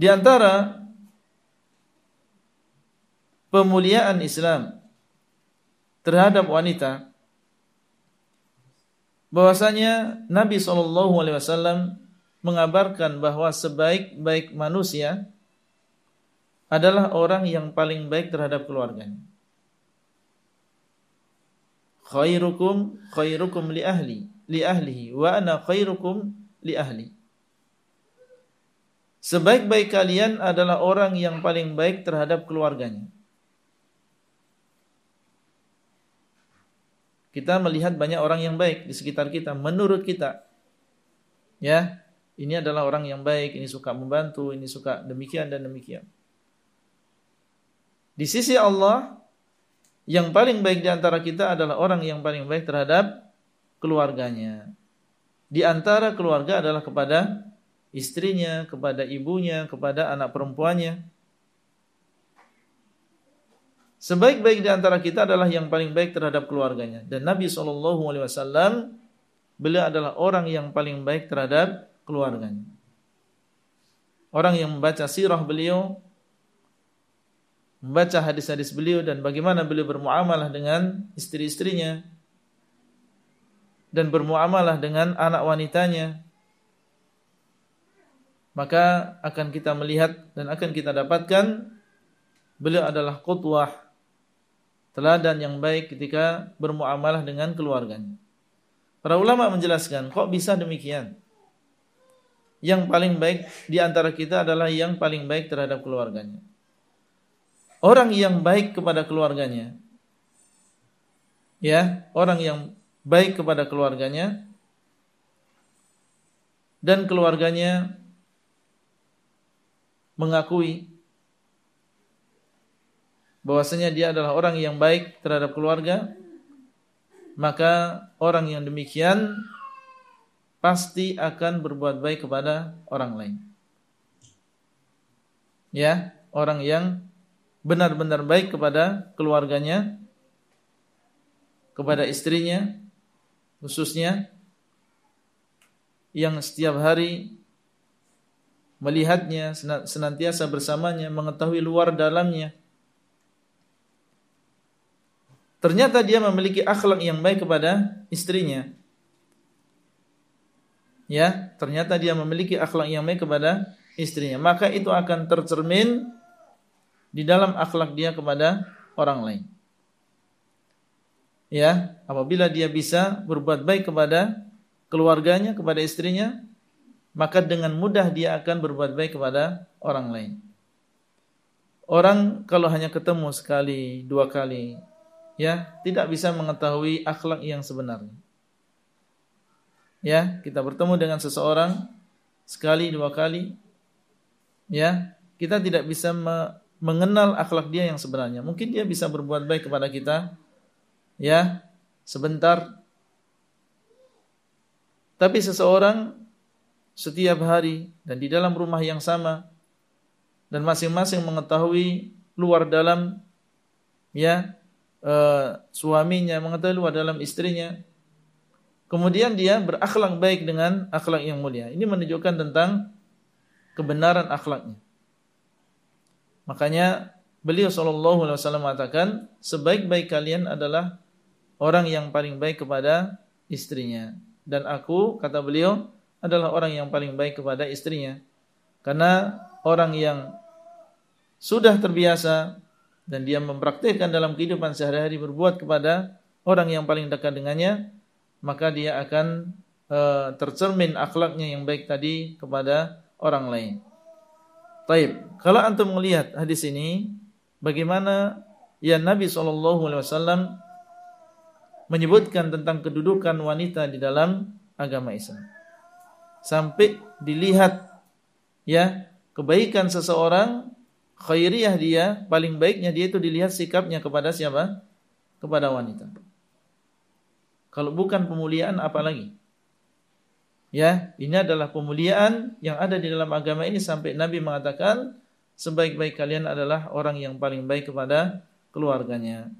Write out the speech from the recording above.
Di antara pemuliaan Islam terhadap wanita bahwasanya Nabi Shallallahu alaihi wasallam mengabarkan bahwa sebaik-baik manusia adalah orang yang paling baik terhadap keluarganya. Khairukum khairukum li ahli li ahlihi wa ana khairukum li ahli. Sebaik-baik kalian adalah orang yang paling baik terhadap keluarganya. Kita melihat banyak orang yang baik di sekitar kita menurut kita. Ya, ini adalah orang yang baik, ini suka membantu, ini suka demikian dan demikian. Di sisi Allah, yang paling baik di antara kita adalah orang yang paling baik terhadap keluarganya. Di antara keluarga adalah kepada istrinya, kepada ibunya, kepada anak perempuannya. Sebaik-baik di antara kita adalah yang paling baik terhadap keluarganya. Dan Nabi SAW, beliau adalah orang yang paling baik terhadap keluarganya. Orang yang membaca sirah beliau, membaca hadis-hadis beliau dan bagaimana beliau bermuamalah dengan istri-istrinya dan bermuamalah dengan anak wanitanya, maka akan kita melihat dan akan kita dapatkan beliau adalah qutwah teladan yang baik ketika bermuamalah dengan keluarganya. Para ulama menjelaskan, kok bisa demikian? yang paling baik di antara kita adalah yang paling baik terhadap keluarganya. Orang yang baik kepada keluarganya, ya, orang yang baik kepada keluarganya dan keluarganya mengakui bahwasanya dia adalah orang yang baik terhadap keluarga, maka orang yang demikian pasti akan berbuat baik kepada orang lain. Ya, orang yang benar-benar baik kepada keluarganya, kepada istrinya, khususnya yang setiap hari melihatnya, senantiasa bersamanya, mengetahui luar dalamnya. Ternyata dia memiliki akhlak yang baik kepada istrinya. Ya ternyata dia memiliki akhlak yang baik kepada istrinya. Maka itu akan tercermin di dalam akhlak dia kepada orang lain. Ya apabila dia bisa berbuat baik kepada keluarganya kepada istrinya maka dengan mudah dia akan berbuat baik kepada orang lain. Orang kalau hanya ketemu sekali dua kali ya tidak bisa mengetahui akhlak yang sebenarnya. Ya kita bertemu dengan seseorang sekali dua kali ya kita tidak bisa me mengenal akhlak dia yang sebenarnya. Mungkin dia bisa berbuat baik kepada kita ya sebentar. Tapi seseorang setiap hari dan di dalam rumah yang sama dan masing-masing mengetahui luar dalam ya uh, suaminya mengetahui luar dalam istrinya Kemudian dia berakhlak baik dengan akhlak yang mulia. Ini menunjukkan tentang kebenaran akhlaknya. Makanya beliau sallallahu alaihi wasallam mengatakan, sebaik-baik kalian adalah orang yang paling baik kepada istrinya. Dan aku, kata beliau, adalah orang yang paling baik kepada istrinya. Karena orang yang sudah terbiasa dan dia mempraktikkan dalam kehidupan sehari-hari berbuat kepada orang yang paling dekat dengannya, maka dia akan uh, tercermin akhlaknya yang baik tadi kepada orang lain. Taib. Kalau antum melihat hadis ini, bagaimana ya Nabi saw menyebutkan tentang kedudukan wanita di dalam agama Islam. Sampai dilihat ya kebaikan seseorang khairiyah dia, paling baiknya dia itu dilihat sikapnya kepada siapa? Kepada wanita. Kalau bukan pemuliaan apa lagi? Ya, ini adalah pemuliaan yang ada di dalam agama ini sampai Nabi mengatakan sebaik-baik kalian adalah orang yang paling baik kepada keluarganya.